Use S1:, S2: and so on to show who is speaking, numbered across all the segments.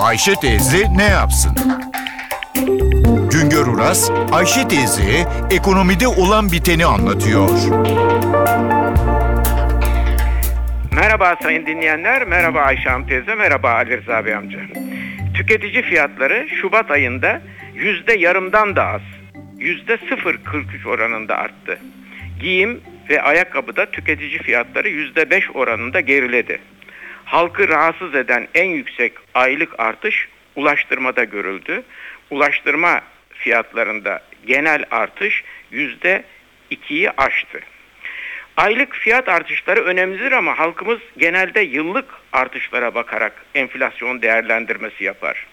S1: Ayşe teyze ne yapsın? Güngör Uras, Ayşe teyzeye ekonomide olan biteni anlatıyor.
S2: Merhaba sayın dinleyenler, merhaba Ayşe Hanım teyze, merhaba Ali Rıza Bey amca. Tüketici fiyatları Şubat ayında yüzde yarımdan da az, yüzde 0.43 oranında arttı. Giyim ve ayakkabıda tüketici fiyatları yüzde 5 oranında geriledi. Halkı rahatsız eden en yüksek aylık artış ulaştırmada görüldü. Ulaştırma fiyatlarında genel artış yüzde 2'yi aştı. Aylık fiyat artışları önemlidir ama halkımız genelde yıllık artışlara bakarak enflasyon değerlendirmesi yapar.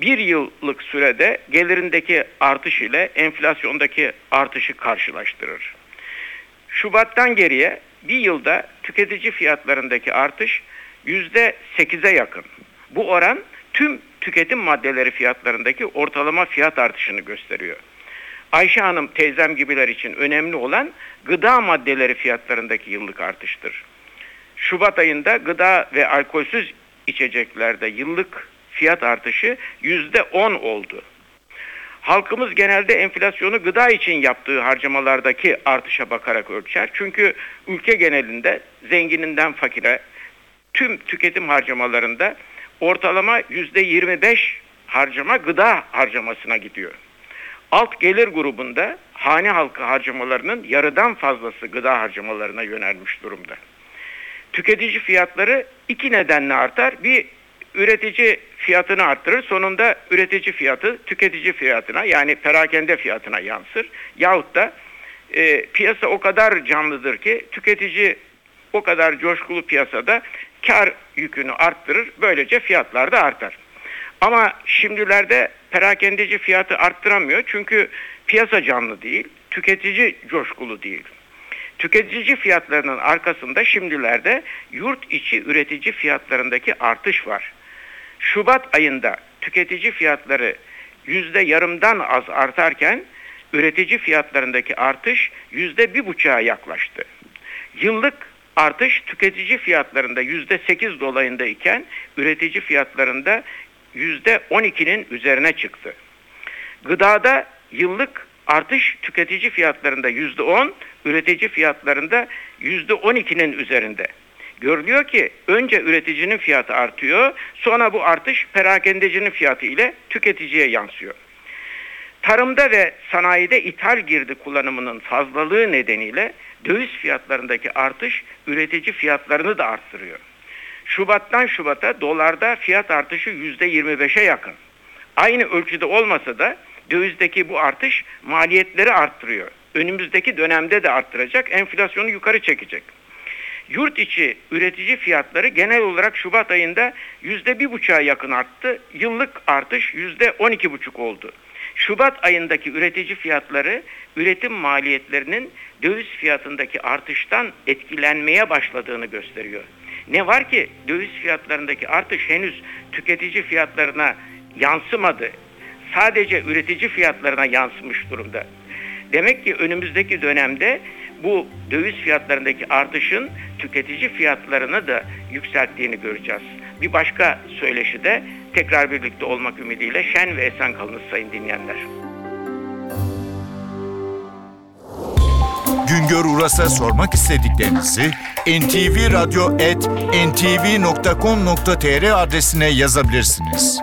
S2: Bir yıllık sürede gelirindeki artış ile enflasyondaki artışı karşılaştırır. Şubattan geriye bir yılda tüketici fiyatlarındaki artış yüzde sekize yakın. Bu oran tüm tüketim maddeleri fiyatlarındaki ortalama fiyat artışını gösteriyor. Ayşe Hanım teyzem gibiler için önemli olan gıda maddeleri fiyatlarındaki yıllık artıştır. Şubat ayında gıda ve alkolsüz içeceklerde yıllık fiyat artışı yüzde on oldu. Halkımız genelde enflasyonu gıda için yaptığı harcamalardaki artışa bakarak ölçer. Çünkü ülke genelinde zengininden fakire tüm tüketim harcamalarında ortalama yüzde 25 harcama gıda harcamasına gidiyor. Alt gelir grubunda hane halkı harcamalarının yarıdan fazlası gıda harcamalarına yönelmiş durumda. Tüketici fiyatları iki nedenle artar. Bir üretici fiyatını arttırır. Sonunda üretici fiyatı tüketici fiyatına yani perakende fiyatına yansır. Yahut da e, piyasa o kadar canlıdır ki tüketici o kadar coşkulu piyasada kar yükünü arttırır. Böylece fiyatlar da artar. Ama şimdilerde perakendeci fiyatı arttıramıyor. Çünkü piyasa canlı değil, tüketici coşkulu değil. Tüketici fiyatlarının arkasında şimdilerde yurt içi üretici fiyatlarındaki artış var. Şubat ayında tüketici fiyatları yüzde yarımdan az artarken üretici fiyatlarındaki artış yüzde bir buçuğa yaklaştı. Yıllık artış tüketici fiyatlarında yüzde sekiz dolayında iken üretici fiyatlarında yüzde on ikinin üzerine çıktı. Gıdada yıllık artış tüketici fiyatlarında yüzde on, üretici fiyatlarında yüzde on ikinin üzerinde. Görülüyor ki önce üreticinin fiyatı artıyor, sonra bu artış perakendecinin fiyatı ile tüketiciye yansıyor. Tarımda ve sanayide ithal girdi kullanımının fazlalığı nedeniyle döviz fiyatlarındaki artış üretici fiyatlarını da arttırıyor. Şubattan Şubat'a dolarda fiyat artışı yüzde 25'e yakın. Aynı ölçüde olmasa da dövizdeki bu artış maliyetleri arttırıyor. Önümüzdeki dönemde de arttıracak, enflasyonu yukarı çekecek. Yurt içi üretici fiyatları genel olarak Şubat ayında yüzde bir buçuğa yakın arttı. Yıllık artış yüzde on iki buçuk oldu. Şubat ayındaki üretici fiyatları üretim maliyetlerinin döviz fiyatındaki artıştan etkilenmeye başladığını gösteriyor. Ne var ki döviz fiyatlarındaki artış henüz tüketici fiyatlarına yansımadı. Sadece üretici fiyatlarına yansımış durumda. Demek ki önümüzdeki dönemde bu döviz fiyatlarındaki artışın tüketici fiyatlarını da yükselttiğini göreceğiz. Bir başka söyleşi de tekrar birlikte olmak ümidiyle şen ve esen kalınız sayın dinleyenler.
S1: Güngör Uras'a sormak istediklerinizi ntvradio.com.tr adresine yazabilirsiniz.